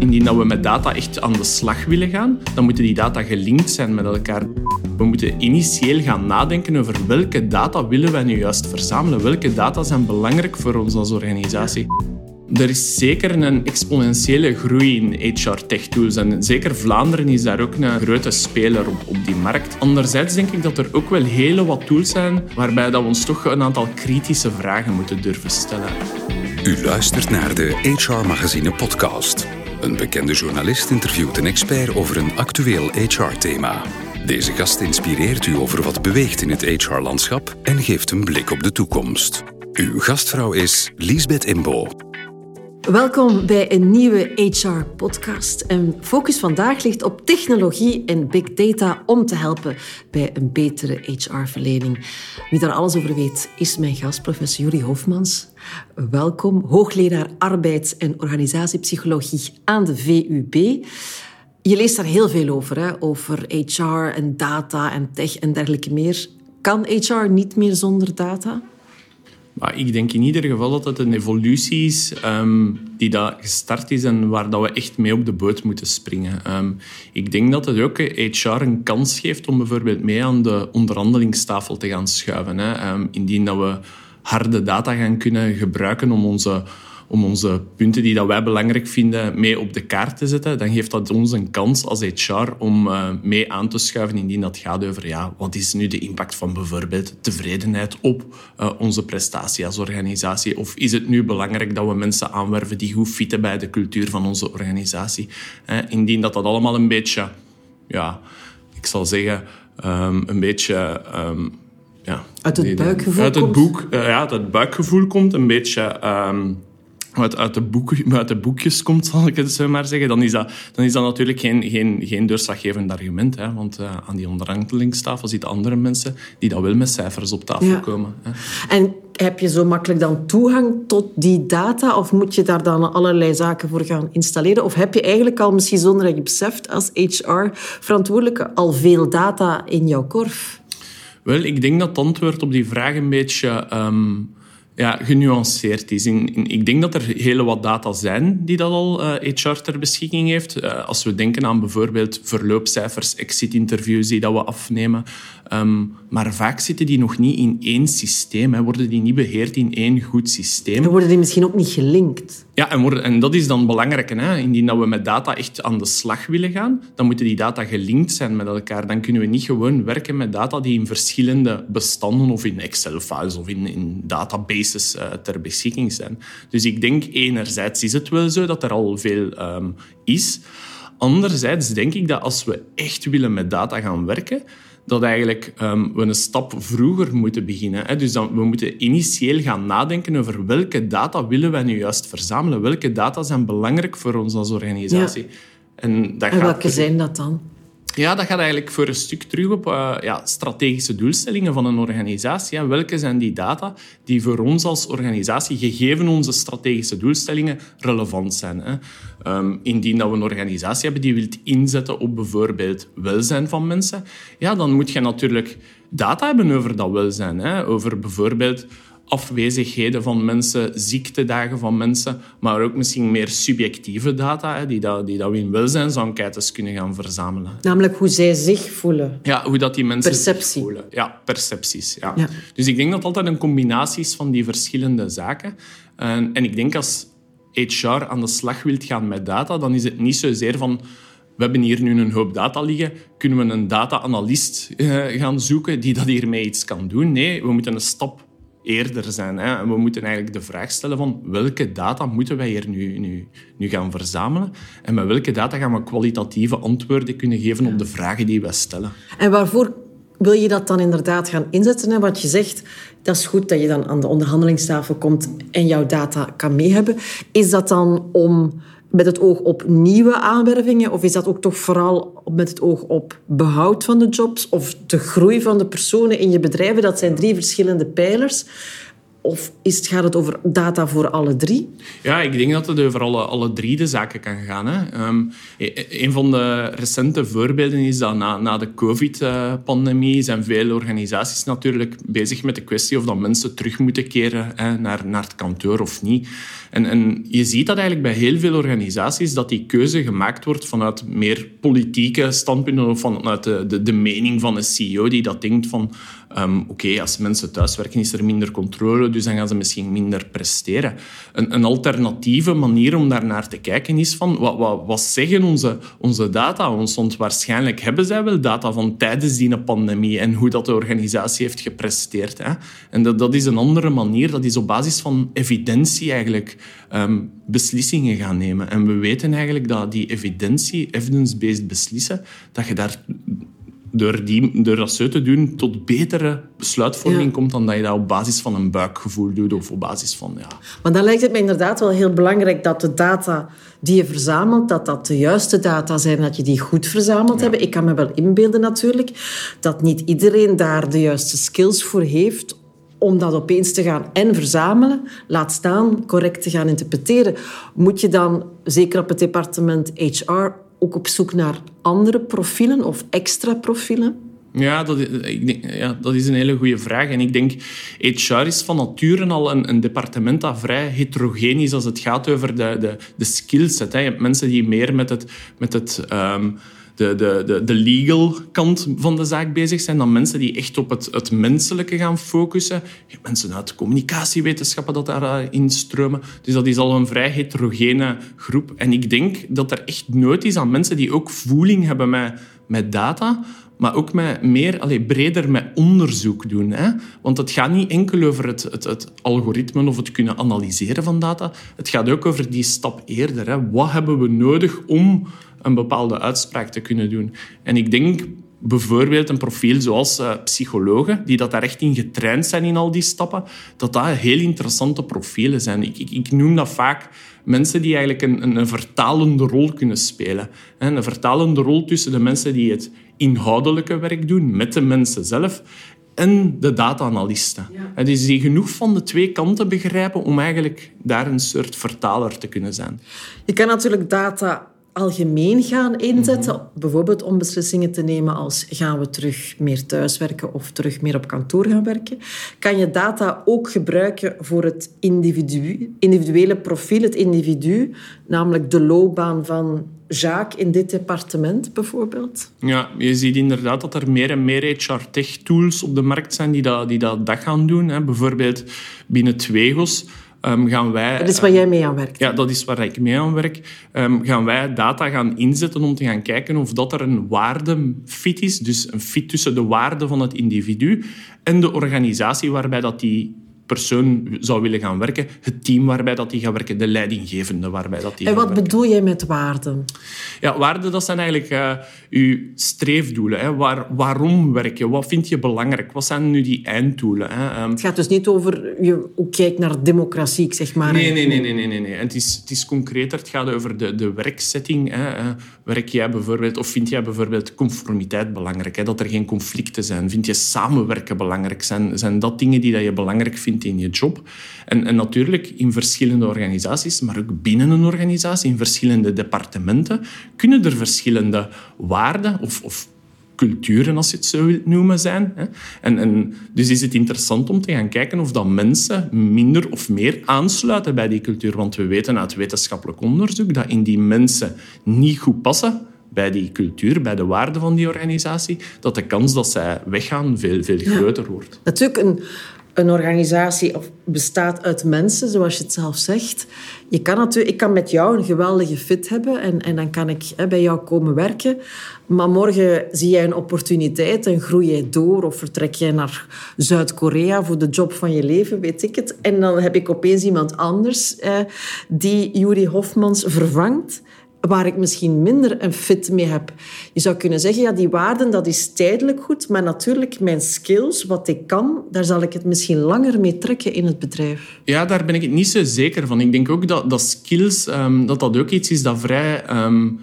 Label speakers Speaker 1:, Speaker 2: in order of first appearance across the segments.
Speaker 1: Indien we met data echt aan de slag willen gaan, dan moeten die data gelinkt zijn met elkaar. We moeten initieel gaan nadenken over welke data willen wij nu juist verzamelen. Welke data zijn belangrijk voor ons als organisatie. Er is zeker een exponentiële groei in HR-tech tools. En zeker Vlaanderen is daar ook een grote speler op, op die markt. Anderzijds denk ik dat er ook wel hele wat tools zijn waarbij dat we ons toch een aantal kritische vragen moeten durven stellen.
Speaker 2: U luistert naar de HR Magazine podcast. Een bekende journalist interviewt een expert over een actueel HR-thema. Deze gast inspireert u over wat beweegt in het HR-landschap en geeft een blik op de toekomst. Uw gastvrouw is Liesbeth Imbo.
Speaker 3: Welkom bij een nieuwe HR-podcast. En focus vandaag ligt op technologie en big data om te helpen bij een betere HR-verlening. Wie daar alles over weet, is mijn gast, professor Jurie Hofmans. Welkom, hoogleraar arbeids- en organisatiepsychologie aan de VUB. Je leest daar heel veel over, hè? over HR en data en tech en dergelijke meer. Kan HR niet meer zonder data?
Speaker 1: Maar ik denk in ieder geval dat het een evolutie is um, die dat gestart is en waar dat we echt mee op de boot moeten springen. Um, ik denk dat het ook HR een kans geeft om bijvoorbeeld mee aan de onderhandelingstafel te gaan schuiven. Hè. Um, indien dat we harde data gaan kunnen gebruiken om onze om onze punten die dat wij belangrijk vinden mee op de kaart te zetten, dan geeft dat ons een kans als HR om uh, mee aan te schuiven indien dat gaat over ja, wat is nu de impact van bijvoorbeeld tevredenheid op uh, onze prestatie als organisatie. Of is het nu belangrijk dat we mensen aanwerven die goed fitten bij de cultuur van onze organisatie. Indien dat dat allemaal een beetje, ja, ik zal zeggen, um, een beetje... Um, ja,
Speaker 3: uit het buikgevoel
Speaker 1: uit het
Speaker 3: komt?
Speaker 1: Boek, ja, uit het buikgevoel komt, een beetje... Wat uit de, boek, uit de boekjes komt, zal ik het zo maar zeggen, dan is dat, dan is dat natuurlijk geen, geen, geen doorslaggevend argument. Hè? Want uh, aan die onderhandelingstafel zitten andere mensen die dat wel met cijfers op tafel ja. komen. Hè?
Speaker 3: En heb je zo makkelijk dan toegang tot die data? Of moet je daar dan allerlei zaken voor gaan installeren? Of heb je eigenlijk al, misschien zonder dat je beseft, als HR-verantwoordelijke al veel data in jouw korf?
Speaker 1: Wel, ik denk dat het antwoord op die vraag een beetje... Um, ja, genuanceerd is. In, ik denk dat er hele wat data zijn die dat al uh, HR ter beschikking heeft. Uh, als we denken aan bijvoorbeeld verloopcijfers, exit-interviews die dat we afnemen. Um, maar vaak zitten die nog niet in één systeem. Hè. Worden die niet beheerd in één goed systeem.
Speaker 3: En worden die misschien ook niet gelinkt.
Speaker 1: Ja, en, worden, en dat is dan belangrijk. Hè. Indien dat we met data echt aan de slag willen gaan, dan moeten die data gelinkt zijn met elkaar. Dan kunnen we niet gewoon werken met data die in verschillende bestanden of in Excel-files of in, in databases uh, ter beschikking zijn. Dus ik denk enerzijds is het wel zo dat er al veel um, is. Anderzijds denk ik dat als we echt willen met data gaan werken, dat eigenlijk um, we een stap vroeger moeten beginnen. Hè. Dus dan, we moeten initieel gaan nadenken over welke data willen wij nu juist verzamelen. Welke data zijn belangrijk voor ons als organisatie.
Speaker 3: Ja. En, dat en gaat welke zijn dat dan?
Speaker 1: Ja, dat gaat eigenlijk voor een stuk terug op uh, ja, strategische doelstellingen van een organisatie. Welke zijn die data die voor ons als organisatie, gegeven onze strategische doelstellingen, relevant zijn? Hè? Um, indien dat we een organisatie hebben die wilt inzetten op bijvoorbeeld welzijn van mensen, ja, dan moet je natuurlijk data hebben over dat welzijn. Hè? Over bijvoorbeeld afwezigheden van mensen, ziektedagen van mensen, maar ook misschien meer subjectieve data, hè, die, dat, die dat we in welzijnsenquêtes kunnen gaan verzamelen.
Speaker 3: Namelijk hoe zij zich voelen.
Speaker 1: Ja, hoe dat die mensen
Speaker 3: Perceptie.
Speaker 1: zich voelen. Ja, percepties. Ja. ja. Dus ik denk dat het altijd een combinatie is van die verschillende zaken. En, en ik denk als HR aan de slag wilt gaan met data, dan is het niet zozeer van we hebben hier nu een hoop data liggen, kunnen we een data-analyst uh, gaan zoeken die dat hiermee iets kan doen? Nee, we moeten een stap eerder zijn. Hè. En we moeten eigenlijk de vraag stellen van welke data moeten wij hier nu, nu, nu gaan verzamelen en met welke data gaan we kwalitatieve antwoorden kunnen geven op de vragen die wij stellen.
Speaker 3: En waarvoor wil je dat dan inderdaad gaan inzetten? Hè? Want je zegt, dat is goed dat je dan aan de onderhandelingstafel komt en jouw data kan meehebben. Is dat dan om met het oog op nieuwe aanwervingen? Of is dat ook toch vooral met het oog op behoud van de jobs of de groei van de personen in je bedrijven? Dat zijn drie verschillende pijlers. Of is het, gaat het over data voor alle drie?
Speaker 1: Ja, ik denk dat het over alle, alle drie de zaken kan gaan. Hè. Um, een van de recente voorbeelden is dat na, na de COVID-pandemie zijn veel organisaties natuurlijk bezig met de kwestie of dat mensen terug moeten keren hè, naar, naar het kantoor of niet. En, en je ziet dat eigenlijk bij heel veel organisaties dat die keuze gemaakt wordt vanuit meer politieke standpunten of vanuit de, de, de mening van een CEO die dat denkt van um, oké, als mensen thuiswerken is er minder controle, dus dan gaan ze misschien minder presteren. Een, een alternatieve manier om daar naar te kijken is van wat, wat, zeggen onze, onze data ons? Want waarschijnlijk hebben zij wel data van tijdens die pandemie en hoe dat de organisatie heeft gepresteerd. Hè? En dat, dat is een andere manier, dat is op basis van evidentie eigenlijk um, beslissingen gaan nemen. En we weten eigenlijk dat die evidentie, evidence-based beslissen, dat je daar door, die, door dat zo te doen tot betere besluitvorming komt dan dat je dat op basis van een buikgevoel doet of op basis van... Ja.
Speaker 3: Maar dan lijkt het me inderdaad wel heel belangrijk dat de data die je verzamelt, dat dat de juiste data zijn, dat je die goed verzameld hebt. Ik kan me wel inbeelden natuurlijk dat niet iedereen daar de juiste skills voor heeft om dat opeens te gaan en verzamelen, laat staan correct te gaan interpreteren. Moet je dan, zeker op het departement HR, ook op zoek naar andere profielen of extra profielen?
Speaker 1: Ja dat, ik denk, ja, dat is een hele goede vraag. En ik denk, HR is van nature al een, een departement dat vrij heterogeen is als het gaat over de, de, de skillset. Je hebt mensen die meer met het, met het um, de, de, de, de legal kant van de zaak bezig zijn dan mensen die echt op het, het menselijke gaan focussen. Je hebt mensen uit communicatiewetenschappen dat daarin stromen. Dus dat is al een vrij heterogene groep. En ik denk dat er echt nood is aan mensen die ook voeling hebben met, met data, maar ook met meer, allez, breder met onderzoek doen. Hè? Want het gaat niet enkel over het, het, het, algoritme of het kunnen analyseren van data. Het gaat ook over die stap eerder. Hè? Wat hebben we nodig om een bepaalde uitspraak te kunnen doen? En ik denk bijvoorbeeld een profiel zoals uh, psychologen, die dat daar echt in getraind zijn in al die stappen, dat dat heel interessante profielen zijn. Ik, ik, ik noem dat vaak mensen die eigenlijk een, een, een, vertalende rol kunnen spelen. Een vertalende rol tussen de mensen die het inhoudelijke werk doen met de mensen zelf en de data-analisten. Ja. Dus die genoeg van de twee kanten begrijpen om eigenlijk daar een soort vertaler te kunnen zijn.
Speaker 3: Je kan natuurlijk data algemeen gaan inzetten, mhm. bijvoorbeeld om beslissingen te nemen als gaan we terug meer thuiswerken of terug meer op kantoor gaan werken, kan je data ook gebruiken voor het individu, individuele profiel, het individu, namelijk de loopbaan van Jacques in dit departement bijvoorbeeld?
Speaker 1: Ja, je ziet inderdaad dat er meer en meer HR-tech-tools op de markt zijn die dat, die dat, dat gaan doen. Bijvoorbeeld binnen Twegos um, gaan wij...
Speaker 3: Dat is waar jij mee aan werkt?
Speaker 1: Ja, dat is waar ik mee aan werk. Um, gaan wij data gaan inzetten om te gaan kijken of dat er een waardefit is. Dus een fit tussen de waarde van het individu en de organisatie waarbij dat die persoon zou willen gaan werken, het team waarbij dat die gaat werken, de leidinggevende waarbij dat die
Speaker 3: En wat bedoel jij met waarden?
Speaker 1: Ja, waarden dat zijn eigenlijk uh, uw streefdoelen. Hè. Waar, waarom werk je? Wat vind je belangrijk? Wat zijn nu die einddoelen? Hè?
Speaker 3: Um, het gaat dus niet over je, hoe kijk naar democratie, zeg maar.
Speaker 1: Nee, nee, nee. nee, nee, nee, nee. En het, is, het is concreter. Het gaat over de, de werksetting. Hè. Uh, werk jij bijvoorbeeld, of vind jij bijvoorbeeld conformiteit belangrijk? Hè? Dat er geen conflicten zijn? Vind je samenwerken belangrijk? Zijn, zijn dat dingen die dat je belangrijk vindt in je job. En, en natuurlijk in verschillende organisaties, maar ook binnen een organisatie, in verschillende departementen, kunnen er verschillende waarden of, of culturen, als je het zo wilt noemen, zijn. En, en, dus is het interessant om te gaan kijken of dat mensen minder of meer aansluiten bij die cultuur. Want we weten uit wetenschappelijk onderzoek dat in die mensen niet goed passen bij die cultuur, bij de waarden van die organisatie, dat de kans dat zij weggaan veel, veel groter wordt.
Speaker 3: Natuurlijk, een een organisatie bestaat uit mensen, zoals je het zelf zegt. Je kan natuurlijk, ik kan met jou een geweldige fit hebben en, en dan kan ik bij jou komen werken. Maar morgen zie jij een opportuniteit en groei jij door of vertrek jij naar Zuid-Korea voor de job van je leven, weet ik het. En dan heb ik opeens iemand anders eh, die Yuri Hofmans vervangt waar ik misschien minder een fit mee heb. Je zou kunnen zeggen, ja, die waarden, dat is tijdelijk goed, maar natuurlijk mijn skills, wat ik kan, daar zal ik het misschien langer mee trekken in het bedrijf.
Speaker 1: Ja, daar ben ik het niet zo zeker van. Ik denk ook dat, dat skills, um, dat dat ook iets is dat vrij... Um,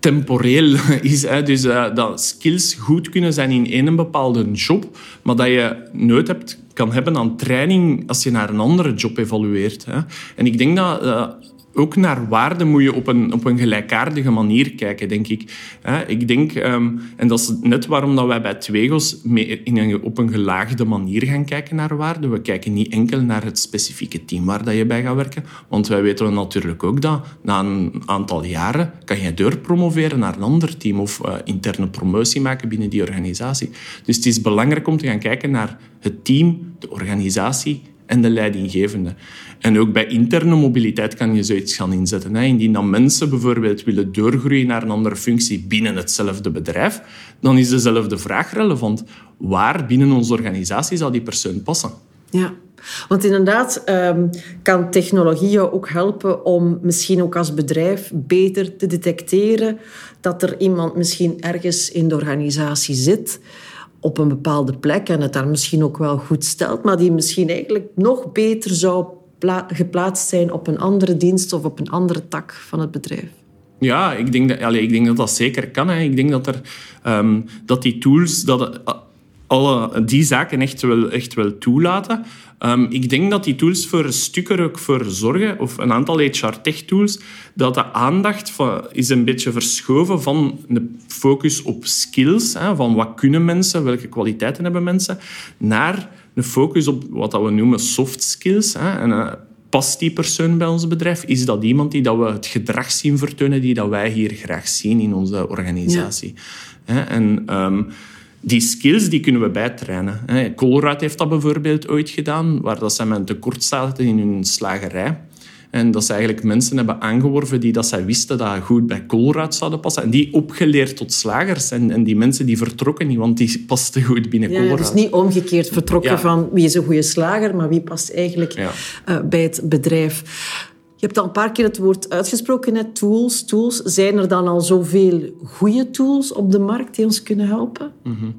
Speaker 1: temporeel is. Hè. Dus uh, dat skills goed kunnen zijn in één bepaalde job, maar dat je nooit hebt, kan hebben aan training als je naar een andere job evolueert. Hè. En ik denk dat... Uh, ook naar waarde moet je op een, op een gelijkaardige manier kijken, denk ik. Ik denk, ehm, en dat is net waarom dat wij bij Twegos in een, op een gelaagde manier gaan kijken naar waarde. We kijken niet enkel naar het specifieke team waar dat je bij gaat werken, want wij weten natuurlijk ook dat na een aantal jaren kan je doorpromoveren naar een ander team of uh, interne promotie maken binnen die organisatie. Dus het is belangrijk om te gaan kijken naar het team, de organisatie en de leidinggevende. En ook bij interne mobiliteit kan je zoiets gaan inzetten. Indien dan mensen bijvoorbeeld willen doorgroeien naar een andere functie binnen hetzelfde bedrijf, dan is dezelfde vraag relevant. Waar binnen onze organisatie zal die persoon passen?
Speaker 3: Ja, want inderdaad um, kan technologie ook helpen om misschien ook als bedrijf beter te detecteren dat er iemand misschien ergens in de organisatie zit op een bepaalde plek en het daar misschien ook wel goed stelt, maar die misschien eigenlijk nog beter zou geplaatst zijn op een andere dienst of op een andere tak van het bedrijf.
Speaker 1: Ja, ik denk dat allez, ik denk dat, dat zeker kan. Hè. Ik denk dat, er, um, dat die tools dat, alle die zaken echt wel, echt wel toelaten. Um, ik denk dat die tools voor een stuk er ook voor zorgen, of een aantal HR-tech-tools, dat de aandacht van, is een beetje verschoven van de focus op skills, hè, van wat kunnen mensen, welke kwaliteiten hebben mensen, naar een focus op wat we noemen soft skills. Hè, en, uh, past die persoon bij ons bedrijf? Is dat iemand die dat we het gedrag zien vertonen die dat wij hier graag zien in onze organisatie? Ja. En... Um, die skills die kunnen we bijtrainen. Colruyt heeft dat bijvoorbeeld ooit gedaan, waar dat zij met een tekort zaten in hun slagerij. En dat ze eigenlijk mensen hebben aangeworven die dat zij wisten dat goed bij Colruyt zouden passen. En die opgeleerd tot slagers. En, en die mensen die vertrokken niet, want die pasten goed binnen ja,
Speaker 3: Dus niet omgekeerd vertrokken van wie is een goede slager, maar wie past eigenlijk uh, bij het bedrijf. Je hebt al een paar keer het woord uitgesproken, net tools, tools. Zijn er dan al zoveel goede tools op de markt die ons kunnen helpen?
Speaker 1: Mm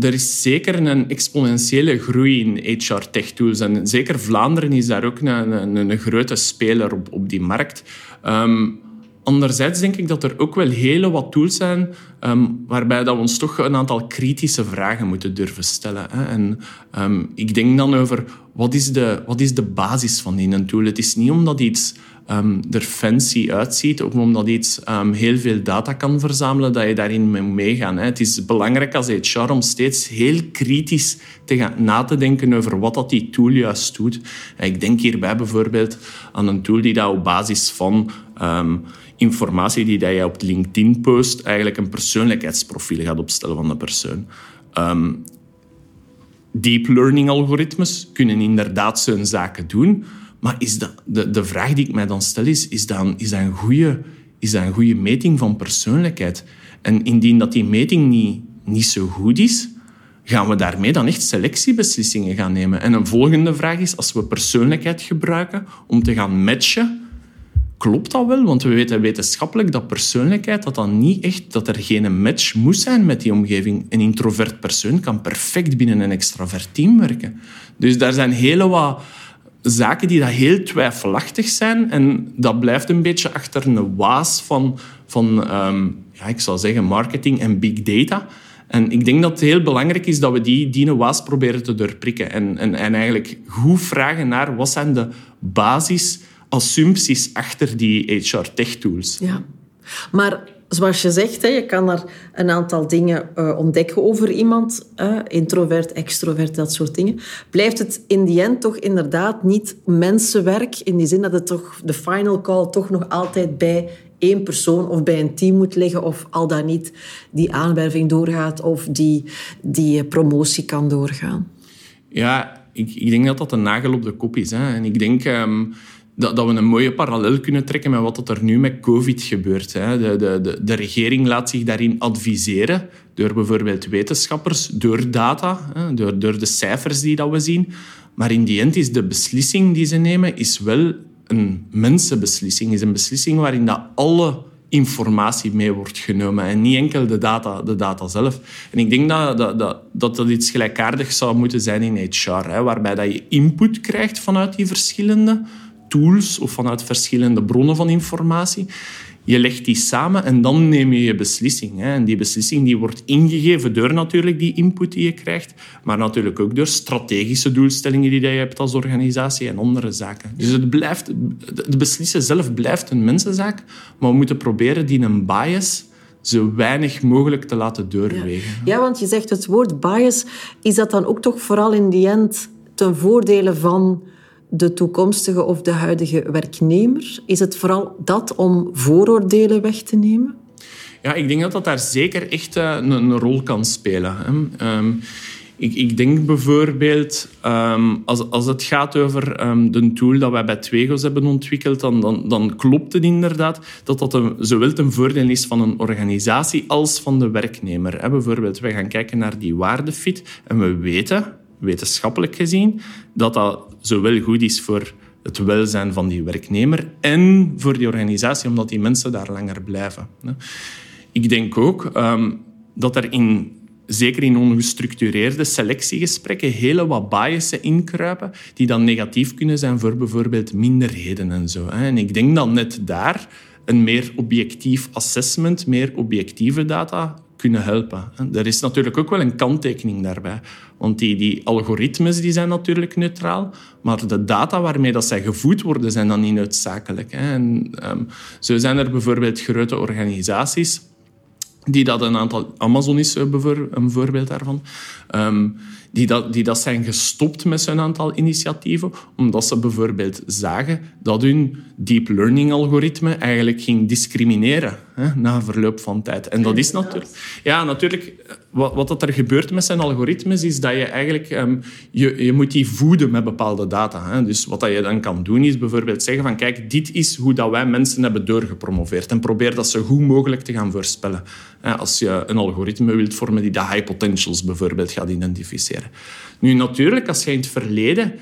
Speaker 1: er is zeker een exponentiële groei in HR-tech-tools. En zeker Vlaanderen is daar ook een, een, een grote speler op, op die markt. Um, Anderzijds denk ik dat er ook wel hele wat tools zijn ehm, waarbij dat we ons toch een aantal kritische vragen moeten durven stellen. Hè. En ik denk dan over wat is, de, wat is de basis van die een tool? Het is niet omdat iets um, er fancy uitziet of omdat iets heel veel data kan verzamelen dat je daarin mee meegaan. Hè. Het is belangrijk als HR om steeds heel kritisch te gaan na te denken over wat dat die tool juist doet. ik denk hierbij bijvoorbeeld aan een tool die dat op basis van informatie die je op LinkedIn post eigenlijk een persoonlijkheidsprofiel gaat opstellen van de persoon. Deep learning algoritmes kunnen inderdaad zo'n zaken doen, maar is dat, de, de vraag die ik mij dan stel is, is dat, is dat een goede is dat een goede meting van persoonlijkheid? En indien dat die meting niet, niet zo goed is, gaan we daarmee dan echt selectiebeslissingen gaan nemen? En een volgende vraag is, als we persoonlijkheid gebruiken om te gaan matchen klopt dat wel? Want we weten wetenschappelijk dat persoonlijkheid, dat, dan niet echt, dat er geen match moet zijn met die omgeving. Een introvert persoon kan perfect binnen een extravert team werken. Dus daar zijn hele wat zaken die dat heel twijfelachtig zijn. En dat blijft een beetje achter een waas van, van ehm, ja, ik zou zeggen, marketing en big data. En ik denk dat het heel belangrijk is dat we die, die waas proberen te doorprikken. En, en, en eigenlijk goed vragen naar wat zijn de basis assumpties achter die HR-tech-tools.
Speaker 3: Ja, maar zoals je zegt, je kan daar een aantal dingen eh, ontdekken over iemand. introvert, extrovert, dat soort dingen. Blijft het in die end toch inderdaad niet mensenwerk? In die zin dat het toch de final call toch nog altijd bij één persoon of bij een team moet liggen of al dan niet die aanwerving doorgaat of die, die promotie kan doorgaan?
Speaker 1: Ja, ik, ik denk dat dat een nagel op de kop is. Hè. En ik denk... Ehm, dat, dat we een mooie parallel kunnen trekken met wat er nu met COVID gebeurt. Hè. De, de, de, regering laat zich daarin adviseren door bijvoorbeeld wetenschappers, door data, hè, door, door de cijfers die dat we zien. Maar in die end is de beslissing die ze nemen is wel een mensenbeslissing. is een beslissing waarin dat alle informatie mee wordt genomen en niet enkel de data, de data zelf. En ik denk dat dat, dat, dat, dat iets gelijkaardigs zou moeten zijn in HR, hè, waarbij dat je input krijgt vanuit die verschillende tools of vanuit verschillende bronnen van informatie. Je legt die samen en dan neem je je beslissing. Hè. En die beslissing die wordt ingegeven door natuurlijk die input die je krijgt, maar natuurlijk ook door strategische doelstellingen die je hebt als organisatie en andere zaken. Dus het, blijft, het beslissen zelf blijft een mensenzaak, maar we moeten proberen die een bias zo weinig mogelijk te laten doorwegen.
Speaker 3: Ja. ja, want je zegt het woord bias. Is dat dan ook toch vooral in die end ten voordele van de toekomstige of de huidige werknemer? Is het vooral dat om vooroordelen weg te nemen?
Speaker 1: Ja, ik denk dat dat daar zeker echt eh, een, een rol kan spelen. Um, ik, ik, denk bijvoorbeeld, um, als, als het gaat over um, de tool dat wij bij Twegos hebben ontwikkeld, dan, dan, dan klopt het inderdaad dat dat een, zowel ten voordeel is van een organisatie als van de werknemer. Hè. Bijvoorbeeld, wij gaan kijken naar die waardefit en we weten, wetenschappelijk gezien, dat dat zowel goed is voor het welzijn van die werknemer en voor die organisatie, omdat die mensen daar langer blijven. Ik denk ook um, dat er in zeker in ongestructureerde selectiegesprekken, hele wat biasen inkruipen die dan negatief kunnen zijn voor bijvoorbeeld minderheden en zo. En ik denk dat net daar een meer objectief assessment, meer objectieve data kunnen helpen. Er is natuurlijk ook wel een kanttekening daarbij. Want die, algoritmes die zijn natuurlijk neutraal, maar de data waarmee dat zij gevoed worden, zijn dan niet noodzakelijk. En, um, zo zijn er bijvoorbeeld grote organisaties die dat een aantal... Amazon is eh, een voorbeeld daarvan. Ehm, die, dat, die dat zijn gestopt met zo'n aantal initiatieven, omdat ze bijvoorbeeld zagen dat hun deep learning algoritme eigenlijk ging discrimineren hè, na verloop van tijd. En dat is natuurlijk... Ja, natuurlijk... Wat, wat dat er gebeurt met zijn algoritmes, is dat je eigenlijk... Um, je, je moet die voeden met bepaalde data. Hè. Dus wat dat je dan kan doen, is bijvoorbeeld zeggen van kijk, dit is hoe dat wij mensen hebben doorgepromoveerd. En probeer dat zo goed mogelijk te gaan voorspellen. Als je een algoritme wilt vormen die de high potentials bijvoorbeeld gaat identificeren. Nu, natuurlijk, als je in het verleden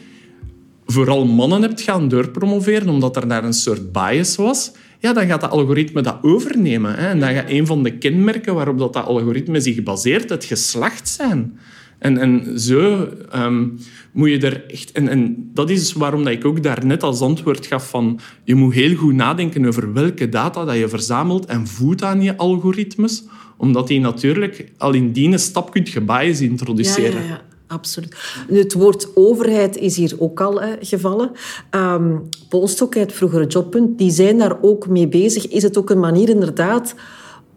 Speaker 1: vooral mannen hebt gaan doorpromoveren omdat er daar een soort bias was, ja, dan gaat dat algoritme dat overnemen. Hè. En dan gaat een van de kenmerken waarop dat, dat algoritme zich baseert het geslacht zijn. En, en zo ehm, moet je er echt... En, en dat is waarom dat ik ook daarnet als antwoord gaf van... Je moet heel goed nadenken over welke data dat je verzamelt en voedt aan je algoritmes. Omdat je natuurlijk al in die stap kunt je bias introduceren.
Speaker 3: Ja, ja, ja absoluut. Het woord overheid is hier ook al gevallen. Um, Polstok, het vroegere jobpunt, die zijn daar ook mee bezig. Is het ook een manier inderdaad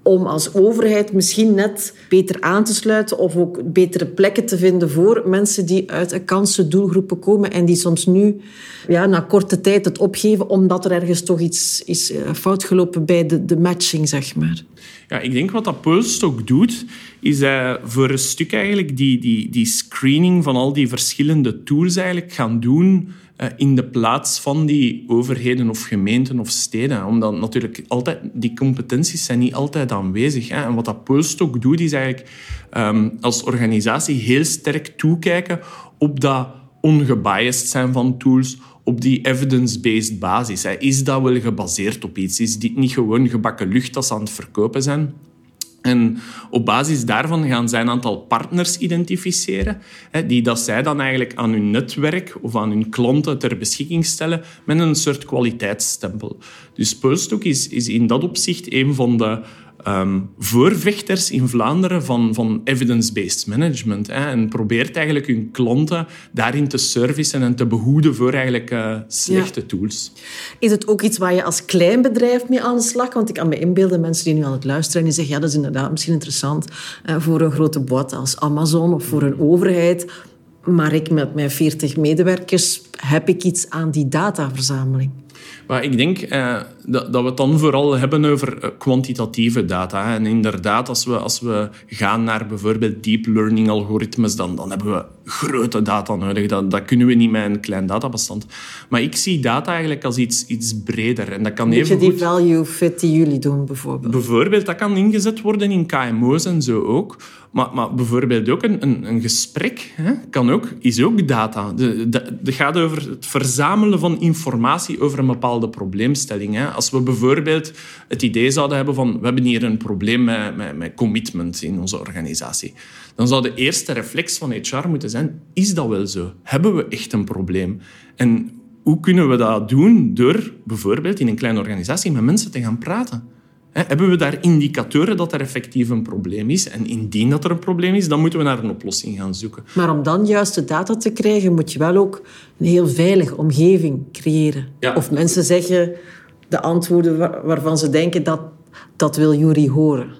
Speaker 3: om als overheid misschien net beter aan te sluiten of ook betere plekken te vinden voor mensen die uit kansendoelgroepen komen en die soms nu ja, na korte tijd het opgeven omdat er ergens toch iets is eh, fout gelopen bij de, de matching, zeg maar.
Speaker 1: Ja, ik denk wat dat Pulstok doet, is uh, voor een stuk eigenlijk die, die, die screening van al die verschillende tools eigenlijk gaan doen in de plaats van die overheden of gemeenten of steden. Omdat natuurlijk altijd, die competenties zijn niet altijd aanwezig. Hè. En wat dat Pulstok doet, is eigenlijk um, als organisatie heel sterk toekijken op dat ongebiased zijn van tools, op die evidence-based basis. Is dat wel gebaseerd op iets? Is dit niet gewoon gebakken lucht dat ze aan het verkopen zijn? En op basis daarvan gaan zij een aantal partners identificeren, die dat zij dan eigenlijk aan hun netwerk of aan hun klanten ter beschikking stellen met een soort kwaliteitsstempel. Dus Pulstok is, is in dat opzicht een van de um, voorvechters in Vlaanderen van, van evidence-based management. Hè, en probeert eigenlijk hun klanten daarin te servicen en te behoeden voor eigenlijk uh, slechte tools.
Speaker 3: Is het ook iets waar je als klein bedrijf mee aan de slag? Want ik kan me inbeelden, mensen die nu aan het luisteren en die zeggen ja, dat is inderdaad misschien interessant uh, voor een grote boot als Amazon of voor een overheid. Maar ik met mijn 40 medewerkers heb ik iets aan die dataverzameling.
Speaker 1: Maar ik denk eh, dat, dat, we het dan vooral hebben over eh, kwantitatieve data. En inderdaad, als we, als we gaan naar bijvoorbeeld deep learning algoritmes, dan, dan hebben we grote data nodig. Dat, dat kunnen we niet met een klein databestand. Maar ik zie data eigenlijk als iets, iets breder. En dat kan
Speaker 3: Beetje even die value fit die jullie doen, bijvoorbeeld.
Speaker 1: Bijvoorbeeld, dat kan ingezet worden in KMO's en zo ook. Maar, maar bijvoorbeeld ook een, een, een gesprek hè, kan ook, is ook data. Het gaat over het verzamelen van informatie over een bepaalde probleemstelling. Hè. Als we bijvoorbeeld het idee zouden hebben van we hebben hier een probleem met, met, met commitment in onze organisatie, dan zou de eerste reflex van HR moeten zijn, is dat wel zo? Hebben we echt een probleem? En hoe kunnen we dat doen? Door bijvoorbeeld in een kleine organisatie met mensen te gaan praten. hebben we daar indicatoren dat er effectief een probleem is? En indien dat er een probleem is, dan moeten we naar een oplossing gaan zoeken.
Speaker 3: Maar om dan juist de data te krijgen, moet je wel ook een heel veilige omgeving creëren. Of mensen zeggen de antwoorden waarvan ze denken dat dat wil Jury horen.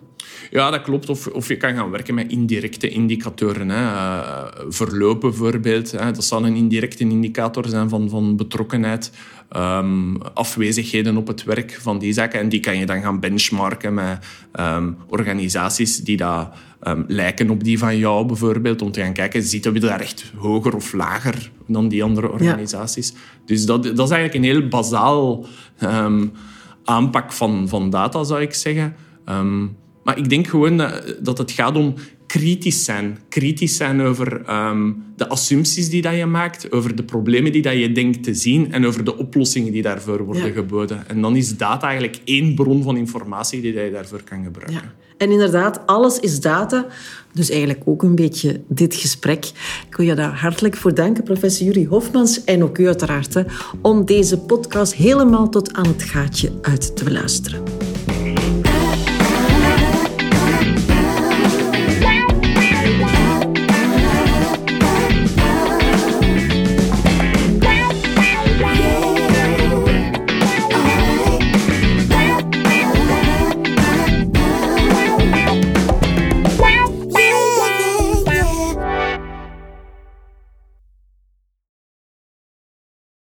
Speaker 1: Ja, dat klopt. Of, of je kan gaan werken met indirecte indicatoren. Hè. Uh, verloop bijvoorbeeld. Hè. Dat zal een indirecte indicator zijn van, van betrokkenheid. Um, afwezigheden op het werk van die zaken. En die kan je dan gaan benchmarken met um, organisaties die dat, um, lijken op die van jou bijvoorbeeld. Om te gaan kijken, zitten we daar echt hoger of lager dan die andere organisaties? Ja. Dus dat, dat is eigenlijk een heel bazaal aanpak van, van data, zou ik zeggen. Maar ik denk gewoon dat, dat het gaat om kritisch zijn. Kritisch zijn over um, de assumpties die dat je maakt, over de problemen die dat je denkt te zien en over de oplossingen die daarvoor worden geboden. En dan is data eigenlijk één bron van informatie die dat je daarvoor kan gebruiken. Ja.
Speaker 3: En inderdaad, alles is data. Dus eigenlijk ook een beetje dit gesprek. Ik wil je daar hartelijk voor danken, professor Jurie Hofmans. En ook u uiteraard, hè, om deze podcast helemaal tot aan het gaatje uit te beluisteren.